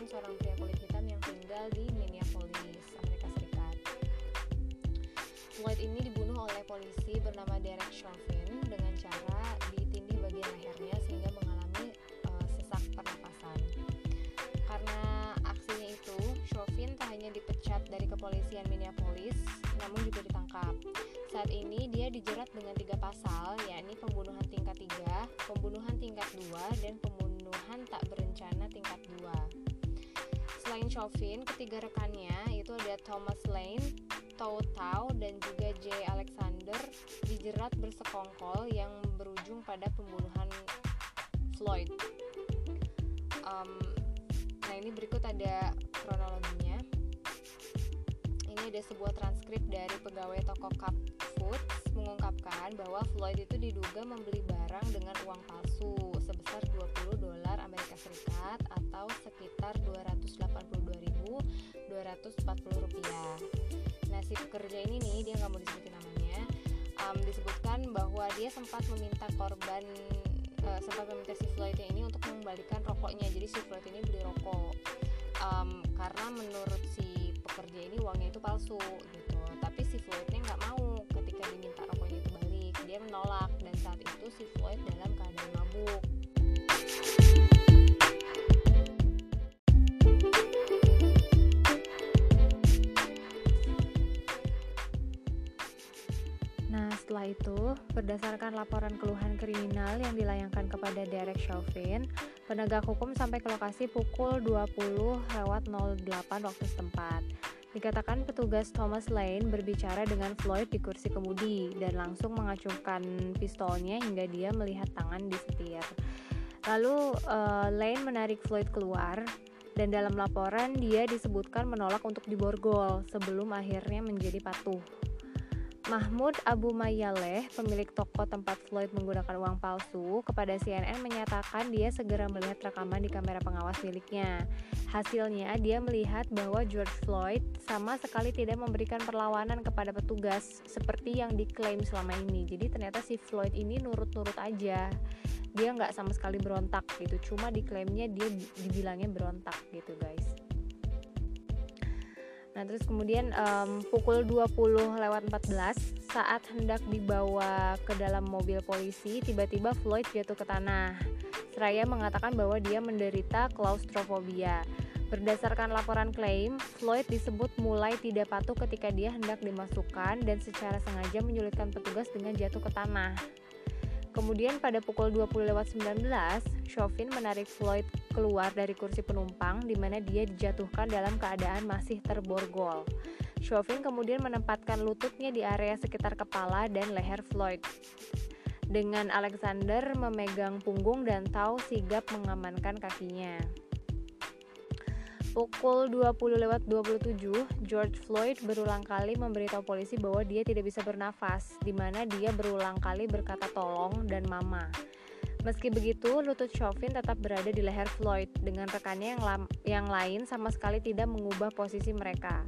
merupakan seorang pria kulit hitam yang tinggal di Minneapolis, Amerika Serikat. Floyd ini dibunuh oleh polisi bernama Derek Chauvin dengan cara ditindih bagian lehernya sehingga mengalami uh, sesak pernapasan. Karena aksinya itu, Chauvin tak hanya dipecat dari kepolisian Minneapolis, namun juga ditangkap. Saat ini Chauvin, ketiga rekannya itu ada Thomas Lane, Tau Tau dan juga J. Alexander dijerat bersekongkol yang berujung pada pembunuhan Floyd. Um, nah ini berikut ada kronologinya. Ini ada sebuah transkrip dari pegawai toko Cup Foods mengungkapkan bahwa Floyd itu diduga membeli barang dengan uang palsu sebesar 20 dolar Amerika Serikat atau sekitar 282.240 rupiah. Nah si pekerja ini nih dia nggak mau disebutin namanya um, disebutkan bahwa dia sempat meminta korban uh, sempat meminta si Floyd ini untuk mengembalikan rokoknya. Jadi si Floyd ini beli rokok um, karena menurut si pekerja ini uangnya itu palsu gitu. Tapi si Floydnya nggak mau ketika diminta rokoknya itu balik. Dia menolak dan saat itu si Floyd dalam keadaan mabuk itu, berdasarkan laporan keluhan kriminal yang dilayangkan kepada Derek Chauvin, penegak hukum sampai ke lokasi pukul 20 lewat 08 waktu setempat. Dikatakan petugas Thomas Lane berbicara dengan Floyd di kursi kemudi dan langsung mengacungkan pistolnya hingga dia melihat tangan di setir. Lalu uh, Lane menarik Floyd keluar dan dalam laporan dia disebutkan menolak untuk diborgol sebelum akhirnya menjadi patuh. Mahmud Abu Mayaleh, pemilik toko tempat Floyd menggunakan uang palsu, kepada CNN menyatakan dia segera melihat rekaman di kamera pengawas miliknya. Hasilnya, dia melihat bahwa George Floyd sama sekali tidak memberikan perlawanan kepada petugas seperti yang diklaim selama ini. Jadi ternyata si Floyd ini nurut-nurut aja. Dia nggak sama sekali berontak gitu. Cuma diklaimnya dia dibilangnya berontak gitu guys. Nah, terus kemudian um, pukul 20 lewat 14 saat hendak dibawa ke dalam mobil polisi, tiba-tiba Floyd jatuh ke tanah. Seraya mengatakan bahwa dia menderita klaustrofobia. Berdasarkan laporan klaim, Floyd disebut mulai tidak patuh ketika dia hendak dimasukkan dan secara sengaja menyulitkan petugas dengan jatuh ke tanah. Kemudian pada pukul 20 lewat 19, Chauvin menarik Floyd keluar dari kursi penumpang di mana dia dijatuhkan dalam keadaan masih terborgol. Chauvin kemudian menempatkan lututnya di area sekitar kepala dan leher Floyd. Dengan Alexander memegang punggung dan tahu sigap mengamankan kakinya. Pukul 20 lewat 27, George Floyd berulang kali memberitahu polisi bahwa dia tidak bisa bernafas, di mana dia berulang kali berkata tolong dan mama. Meski begitu, lutut Chauvin tetap berada di leher Floyd dengan rekannya yang, yang lain sama sekali tidak mengubah posisi mereka.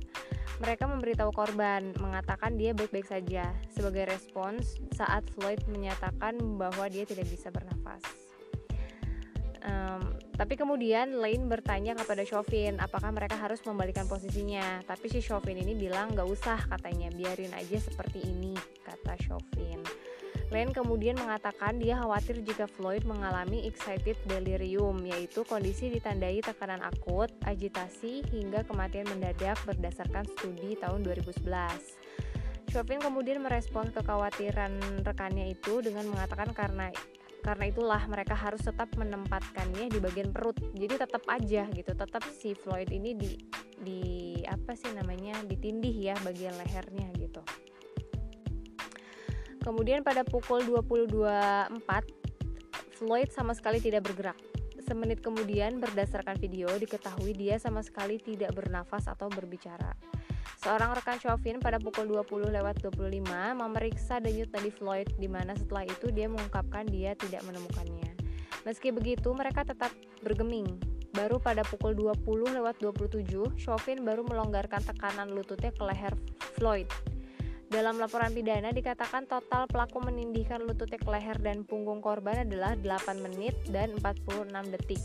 Mereka memberitahu korban, mengatakan dia baik-baik saja sebagai respons saat Floyd menyatakan bahwa dia tidak bisa bernafas. Um, tapi kemudian Lane bertanya kepada Chauvin apakah mereka harus membalikan posisinya. Tapi si Chauvin ini bilang gak usah katanya, biarin aja seperti ini, kata Chauvin. Lane kemudian mengatakan dia khawatir jika Floyd mengalami excited delirium, yaitu kondisi ditandai tekanan akut, agitasi, hingga kematian mendadak berdasarkan studi tahun 2011. Chauvin kemudian merespons kekhawatiran rekannya itu dengan mengatakan karena karena itulah mereka harus tetap menempatkannya di bagian perut. Jadi tetap aja gitu tetap si Floyd ini di di apa sih namanya ditindih ya bagian lehernya gitu. Kemudian pada pukul 22.04 Floyd sama sekali tidak bergerak. Semenit kemudian berdasarkan video diketahui dia sama sekali tidak bernafas atau berbicara Seorang rekan Chauvin pada pukul 20 lewat 25 memeriksa denyut nadi Floyd di mana setelah itu dia mengungkapkan dia tidak menemukannya. Meski begitu, mereka tetap bergeming. Baru pada pukul 20 lewat 27, Chauvin baru melonggarkan tekanan lututnya ke leher Floyd. Dalam laporan pidana dikatakan total pelaku menindihkan lututnya ke leher dan punggung korban adalah 8 menit dan 46 detik.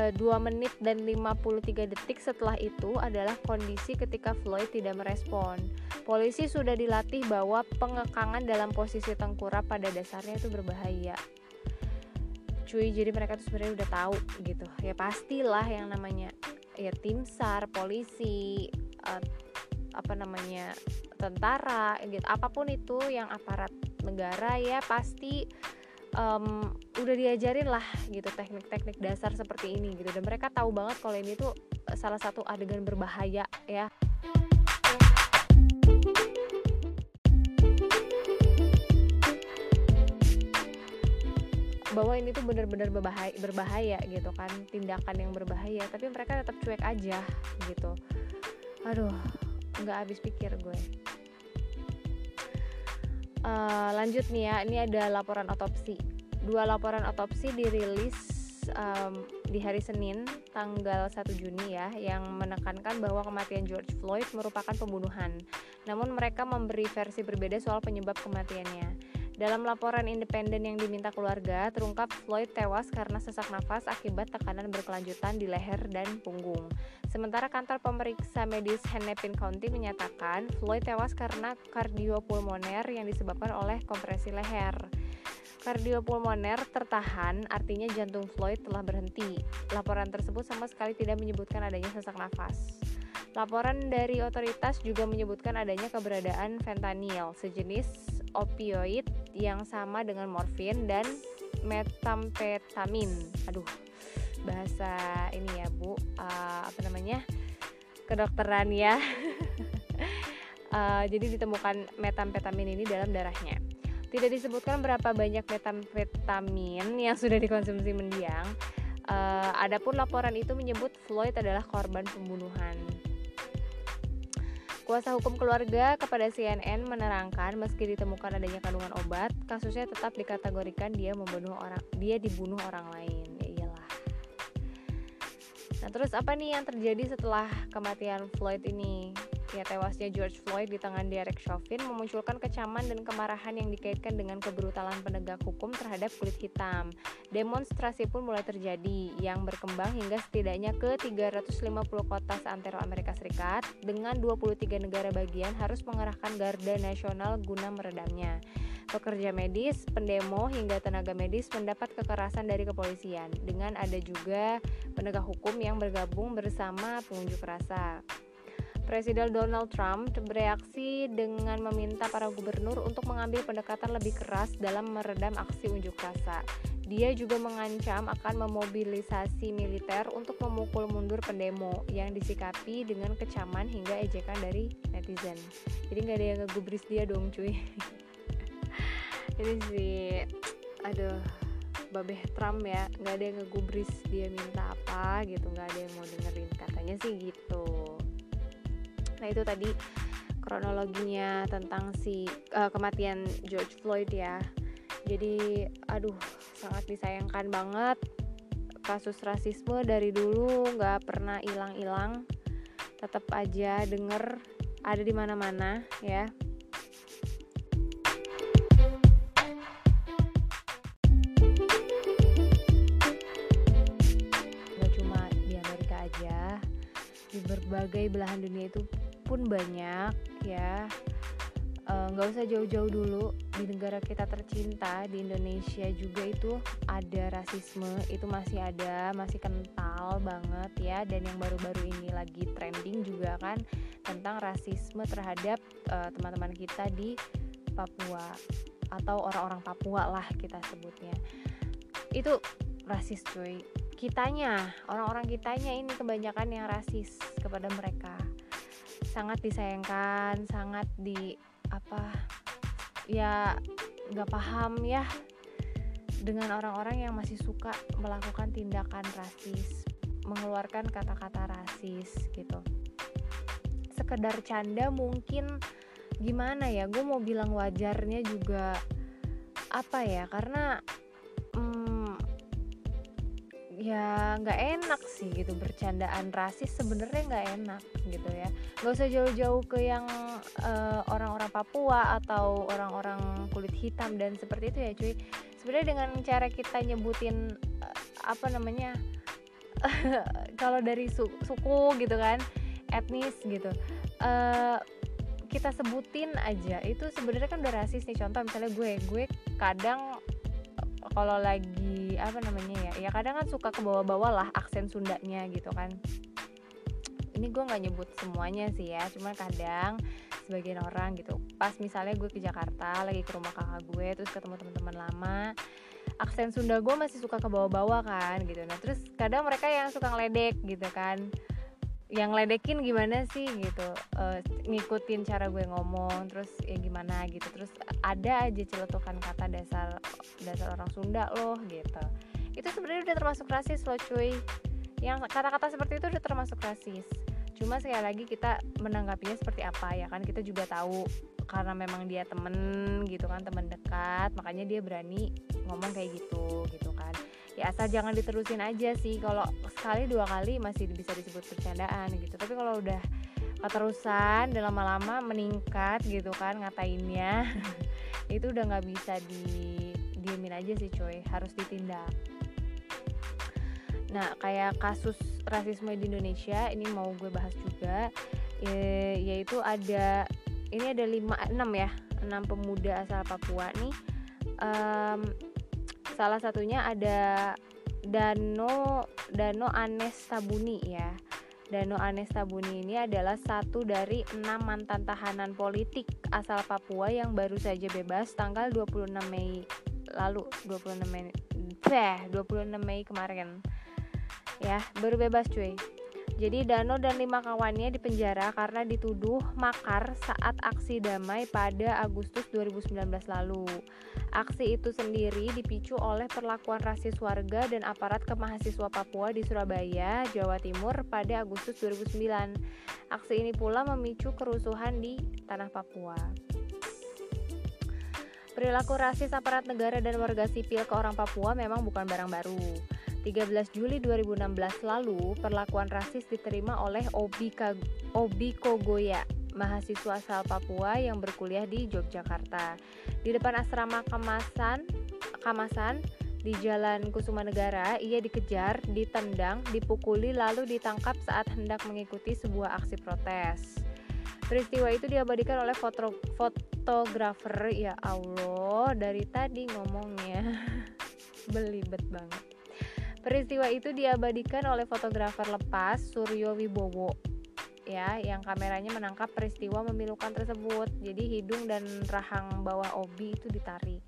Uh, 2 menit dan 53 detik setelah itu adalah kondisi ketika Floyd tidak merespon. Polisi sudah dilatih bahwa pengekangan dalam posisi tengkurap pada dasarnya itu berbahaya. Cuy, jadi mereka tuh sebenarnya udah tahu gitu. Ya pastilah yang namanya ya tim SAR, polisi, uh, apa namanya tentara, gitu. Apa pun itu yang aparat negara ya pasti um, udah diajarin lah gitu teknik-teknik dasar seperti ini gitu. Dan mereka tahu banget kalau ini tuh salah satu adegan berbahaya ya. Bahwa ini tuh benar-benar berbahaya, berbahaya gitu kan tindakan yang berbahaya tapi mereka tetap cuek aja gitu. Aduh nggak habis pikir gue uh, lanjut nih ya ini ada laporan otopsi. Dua laporan otopsi dirilis um, di hari Senin tanggal 1 Juni ya yang menekankan bahwa kematian George Floyd merupakan pembunuhan. Namun mereka memberi versi berbeda soal penyebab kematiannya dalam laporan independen yang diminta keluarga, terungkap Floyd tewas karena sesak nafas akibat tekanan berkelanjutan di leher dan punggung. Sementara kantor pemeriksa medis Hennepin County menyatakan Floyd tewas karena kardiopulmoner yang disebabkan oleh kompresi leher. Kardiopulmoner tertahan artinya jantung Floyd telah berhenti. Laporan tersebut sama sekali tidak menyebutkan adanya sesak nafas. Laporan dari otoritas juga menyebutkan adanya keberadaan fentanyl, sejenis opioid yang sama dengan morfin dan metamfetamin. Aduh, bahasa ini ya Bu, uh, apa namanya kedokteran ya. uh, jadi ditemukan metamfetamin ini dalam darahnya. Tidak disebutkan berapa banyak metamfetamin yang sudah dikonsumsi mendiang. Uh, adapun laporan itu menyebut Floyd adalah korban pembunuhan. Kuasa hukum keluarga kepada CNN menerangkan meski ditemukan adanya kandungan obat, kasusnya tetap dikategorikan dia membunuh orang, dia dibunuh orang lain. Ya iyalah. Nah, terus apa nih yang terjadi setelah kematian Floyd ini? Ya, tewasnya George Floyd di tangan Derek Chauvin memunculkan kecaman dan kemarahan yang dikaitkan dengan kebrutalan penegak hukum terhadap kulit hitam. Demonstrasi pun mulai terjadi yang berkembang hingga setidaknya ke 350 kota seantero Amerika Serikat dengan 23 negara bagian harus mengerahkan garda nasional guna meredamnya. Pekerja medis, pendemo, hingga tenaga medis mendapat kekerasan dari kepolisian dengan ada juga penegak hukum yang bergabung bersama pengunjuk rasa. Presiden Donald Trump bereaksi dengan meminta para gubernur untuk mengambil pendekatan lebih keras dalam meredam aksi unjuk rasa. Dia juga mengancam akan memobilisasi militer untuk memukul mundur pendemo yang disikapi dengan kecaman hingga ejekan dari netizen. Jadi nggak ada yang ngegubris dia dong cuy. Ini sih, aduh, babeh Trump ya, nggak ada yang ngegubris dia minta apa gitu, nggak ada yang mau dengerin katanya sih gitu. Nah itu tadi kronologinya tentang si uh, kematian George Floyd ya. Jadi aduh sangat disayangkan banget kasus rasisme dari dulu nggak pernah hilang-hilang. Tetap aja denger ada di mana-mana ya. Gak cuma di Amerika aja, di berbagai belahan dunia itu pun banyak ya. Eh, nggak usah jauh-jauh dulu. Di negara kita tercinta di Indonesia juga itu ada rasisme. Itu masih ada masih kental banget ya. Dan yang baru-baru ini lagi trending juga kan tentang rasisme terhadap uh, teman-teman kita di Papua atau orang-orang Papua lah kita sebutnya. Itu rasis cuy. Kitanya orang-orang kitanya ini kebanyakan yang rasis kepada mereka sangat disayangkan sangat di apa ya nggak paham ya dengan orang-orang yang masih suka melakukan tindakan rasis mengeluarkan kata-kata rasis gitu. Sekedar canda mungkin gimana ya gue mau bilang wajarnya juga apa ya karena ya nggak enak sih gitu bercandaan rasis sebenarnya nggak enak gitu ya. Nggak usah jauh-jauh ke yang eh, orang-orang Papua atau orang-orang kulit hitam dan seperti itu ya cuy. Sebenarnya dengan cara kita nyebutin uh, apa namanya kalau dari su suku gitu kan etnis gitu uh, kita sebutin aja itu sebenarnya kan udah rasis nih. Contoh misalnya gue gue kadang kalau lagi apa namanya ya ya kadang kan suka ke bawah-bawah lah aksen Sundanya gitu kan. Ini gue nggak nyebut semuanya sih ya cuma kadang sebagian orang gitu pas misalnya gue ke Jakarta lagi ke rumah kakak gue terus ketemu teman-teman lama aksen Sunda gue masih suka ke bawah-bawah kan gitu. Nah terus kadang mereka yang suka ngeledek gitu kan yang ledekin gimana sih gitu uh, ngikutin cara gue ngomong terus ya gimana gitu. Terus ada aja celetukan kata dasar dasar orang Sunda loh gitu. Itu sebenarnya udah termasuk rasis loh cuy. Yang kata-kata seperti itu udah termasuk rasis. Cuma sekali lagi kita menanggapinya seperti apa ya kan? Kita juga tahu karena memang dia temen gitu kan teman dekat makanya dia berani ngomong kayak gitu gitu kan ya asal jangan diterusin aja sih. Kalau sekali dua kali masih bisa disebut bercandaan gitu. Tapi kalau udah keterusan dan lama-lama meningkat gitu kan ngatainnya itu udah nggak bisa di diemin aja sih coy. Harus ditindak. Nah kayak kasus rasisme di Indonesia ini mau gue bahas juga. Yaitu ada ini ada lima enam ya enam pemuda asal Papua nih. Um, salah satunya ada Dano Dano Anes Tabuni ya. Dano Anes Tabuni ini adalah satu dari enam mantan tahanan politik asal Papua yang baru saja bebas tanggal 26 Mei lalu. 26 Mei eh 26 Mei kemarin. Ya baru bebas cuy jadi Dano dan lima kawannya dipenjara karena dituduh makar saat aksi damai pada Agustus 2019 lalu. Aksi itu sendiri dipicu oleh perlakuan rasis warga dan aparat kemahasiswa Papua di Surabaya, Jawa Timur pada Agustus 2009. Aksi ini pula memicu kerusuhan di tanah Papua. Perilaku rasis aparat negara dan warga sipil ke orang Papua memang bukan barang baru. 13 Juli 2016 lalu, perlakuan rasis diterima oleh Obi, Kag Obi Kogoya, mahasiswa asal Papua yang berkuliah di Yogyakarta. Di depan asrama Kamasan, Kamasan di Jalan Kusuma Negara, ia dikejar, ditendang, dipukuli lalu ditangkap saat hendak mengikuti sebuah aksi protes. Peristiwa itu diabadikan oleh foto fotografer, ya Allah, dari tadi ngomongnya belibet banget. Peristiwa itu diabadikan oleh fotografer lepas Suryo Wibowo ya yang kameranya menangkap peristiwa memilukan tersebut. Jadi hidung dan rahang bawah Obi itu ditarik.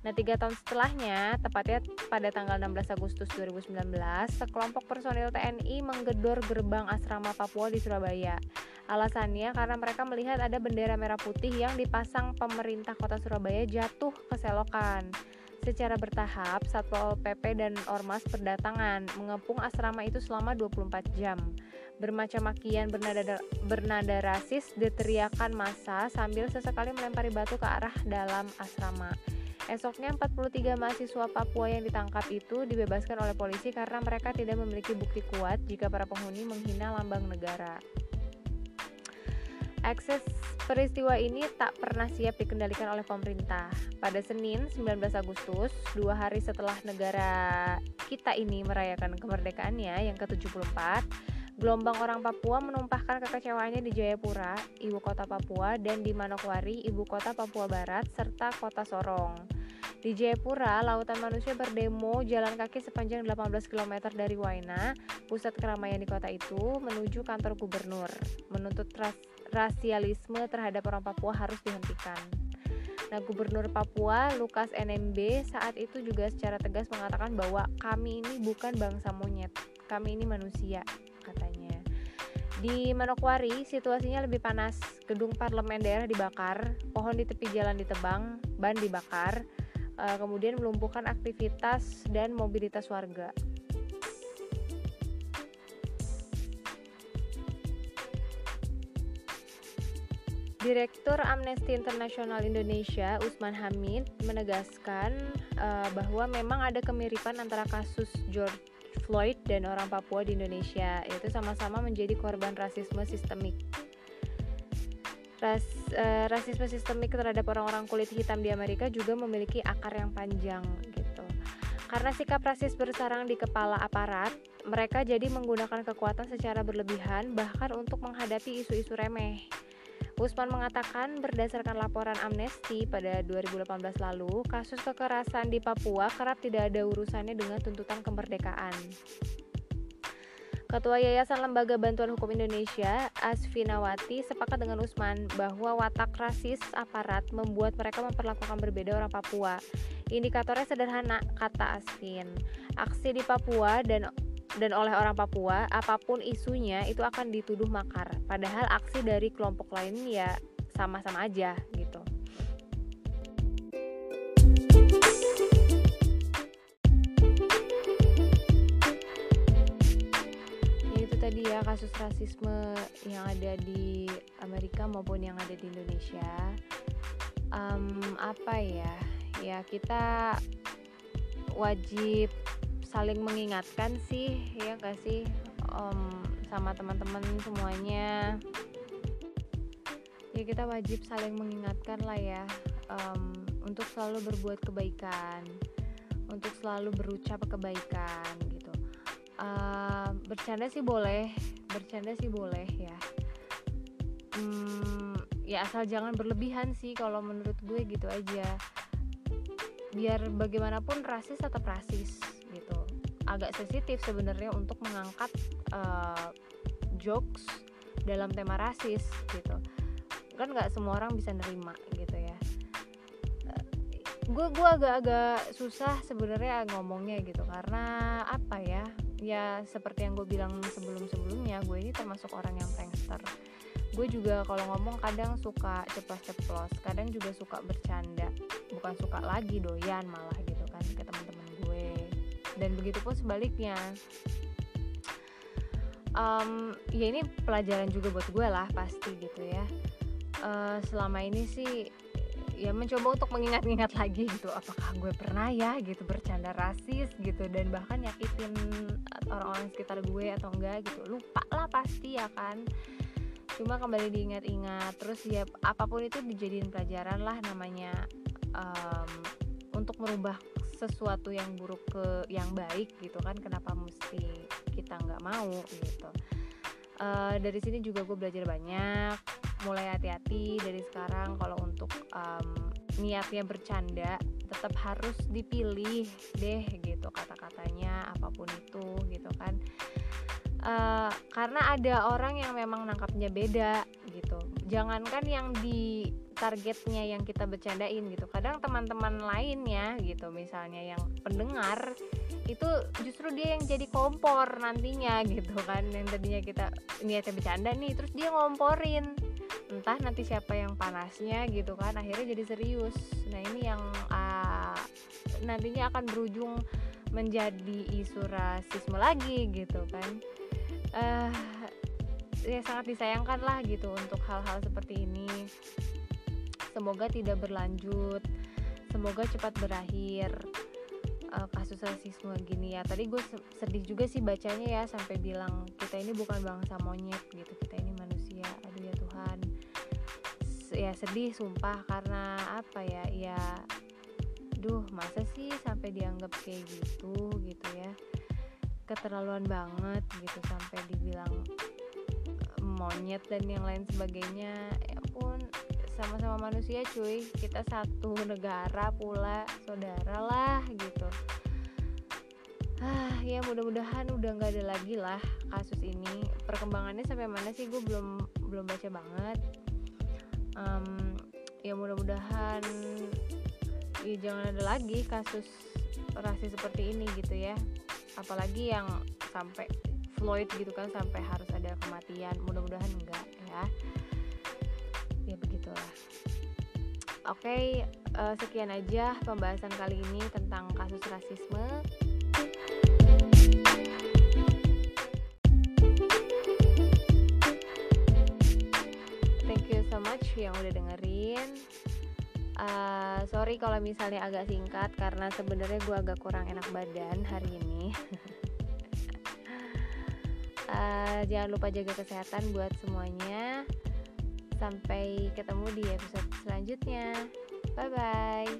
Nah, tiga tahun setelahnya, tepatnya pada tanggal 16 Agustus 2019, sekelompok personil TNI menggedor gerbang asrama Papua di Surabaya. Alasannya karena mereka melihat ada bendera merah putih yang dipasang pemerintah kota Surabaya jatuh ke selokan. Secara bertahap, Satpol PP dan Ormas berdatangan mengepung asrama itu selama 24 jam. Bermacam makian bernada, bernada rasis diteriakan massa sambil sesekali melempari batu ke arah dalam asrama. Esoknya 43 mahasiswa Papua yang ditangkap itu dibebaskan oleh polisi karena mereka tidak memiliki bukti kuat jika para penghuni menghina lambang negara. Akses peristiwa ini tak pernah siap dikendalikan oleh pemerintah. Pada Senin 19 Agustus, dua hari setelah negara kita ini merayakan kemerdekaannya yang ke-74, gelombang orang Papua menumpahkan kekecewaannya di Jayapura, ibu kota Papua, dan di Manokwari, ibu kota Papua Barat, serta kota Sorong. Di Jayapura, lautan manusia berdemo jalan kaki sepanjang 18 km dari Waina, pusat keramaian di kota itu, menuju kantor gubernur, menuntut ras rasialisme terhadap orang Papua harus dihentikan. Nah, Gubernur Papua Lukas NMB saat itu juga secara tegas mengatakan bahwa kami ini bukan bangsa monyet, kami ini manusia, katanya. Di Manokwari, situasinya lebih panas. Gedung parlemen daerah dibakar, pohon di tepi jalan ditebang, ban dibakar, eh, kemudian melumpuhkan aktivitas dan mobilitas warga. Direktur Amnesty International Indonesia Usman Hamid menegaskan uh, bahwa memang ada kemiripan antara kasus George Floyd dan orang Papua di Indonesia, yaitu sama-sama menjadi korban rasisme sistemik. Ras, uh, rasisme sistemik terhadap orang-orang kulit hitam di Amerika juga memiliki akar yang panjang gitu. Karena sikap rasis bersarang di kepala aparat, mereka jadi menggunakan kekuatan secara berlebihan bahkan untuk menghadapi isu-isu remeh. Usman mengatakan berdasarkan laporan Amnesty pada 2018 lalu, kasus kekerasan di Papua kerap tidak ada urusannya dengan tuntutan kemerdekaan. Ketua Yayasan Lembaga Bantuan Hukum Indonesia, Asfinawati, sepakat dengan Usman bahwa watak rasis aparat membuat mereka memperlakukan berbeda orang Papua. Indikatornya sederhana, kata Asvin. Aksi di Papua dan dan oleh orang Papua, apa pun isunya itu akan dituduh makar. Padahal aksi dari kelompok lain ya sama-sama aja gitu. tadi ya kasus rasisme yang ada di Amerika maupun yang ada di Indonesia um, apa ya ya kita wajib saling mengingatkan sih ya gak sih? Um, sama teman-teman semuanya. Ya kita wajib saling mengingatkan lah ya. Um, untuk selalu berbuat kebaikan untuk selalu berucap kebaikan uh, bercanda sih boleh bercanda sih boleh ya. Hmm, ya asal jangan berlebihan sih kalau menurut gue gitu aja. Biar bagaimanapun rasis tetap rasis. gitu agak sensitif sebenarnya untuk mengangkat uh, jokes dalam tema rasis gitu. Kan nggak semua orang bisa nerima gitu ya. Gue gue agak-agak susah sebenarnya ngomongnya gitu. Karena apa ya? Ya seperti yang gue bilang sebelum-sebelumnya gue ini termasuk orang yang prankster. Gue juga kalau ngomong kadang suka ceplos-ceplos kadang juga suka bercanda. Bukan suka lagi doyan malah gitu kan ke teman-teman dan begitu pun sebaliknya. Um, ya ini pelajaran juga buat gue lah pasti gitu ya. Uh, selama ini sih ya mencoba untuk mengingat-ingat lagi gitu apakah gue pernah ya gitu bercanda rasis gitu dan bahkan nyakitin orang-orang sekitar gue atau enggak gitu. Lupa lah pasti ya kan. Cuma kembali diingat-ingat terus ya apa pun itu dijadiin pelajaran lah namanya um, untuk merubah sesuatu yang buruk ke yang baik gitu kan kenapa mesti kita nggak mau gitu. Uh, dari sini juga gue belajar banyak mulai hati-hati dari sekarang kalau untuk um, niatnya bercanda tetap harus dipilih deh gitu kata-katanya apa pun itu gitu kan uh, karena ada orang yang memang nangkapnya beda gitu. Jangankan yang di targetnya yang kita bercandain gitu. Kadang teman-teman lainnya gitu misalnya yang pendengar itu justru dia yang jadi kompor nantinya gitu kan. Yang tadinya kita niatnya bercanda nih terus dia ngomporin. Entah nanti siapa yang panasnya gitu kan. Akhirnya jadi serius. Nah ini yang uh, nantinya akan berujung menjadi isu rasisme lagi gitu kan uh, ya sangat disayangkan lah gitu untuk hal-hal seperti ini. Semoga tidak berlanjut. Semoga cepat berakhir uh, kasus rasisme gini ya. Tadi gue sedih juga sih bacanya ya sampai bilang kita ini bukan bangsa monyet gitu. Kita ini manusia. Aduh ya Tuhan. Ya sedih sumpah karena apa ya? Ya duh masa sih sampai dianggap kayak gitu gitu ya keterlaluan banget gitu sampai dibilang eh, monyet dan yang lain sebagainya. Ya pun sama-sama manusia cuy kita satu negara pula saudara lah gitu. Ah ya mudah-mudahan udah nggak ada lagi lah kasus ini. Perkembangannya sampai mana sih gue belum belum baca banget. Um, ya mudah-mudahan ya jangan ada lagi kasus rasis seperti ini gitu ya apalagi yang sampai Floyd gitu kan sampai harus ada kematian mudah-mudahan enggak ya. Ya begitulah. Oke okay, uh, eh, sekian aja pembahasan kali ini tentang kasus rasisme. Yang udah dengerin. Uh, sorry kalau misalnya agak singkat karena sebenarnya gue agak kurang enak badan hari ini uh, jangan lupa jaga kesehatan buat semuanya Sampai ketemu di episode selanjutnya. Bye bye.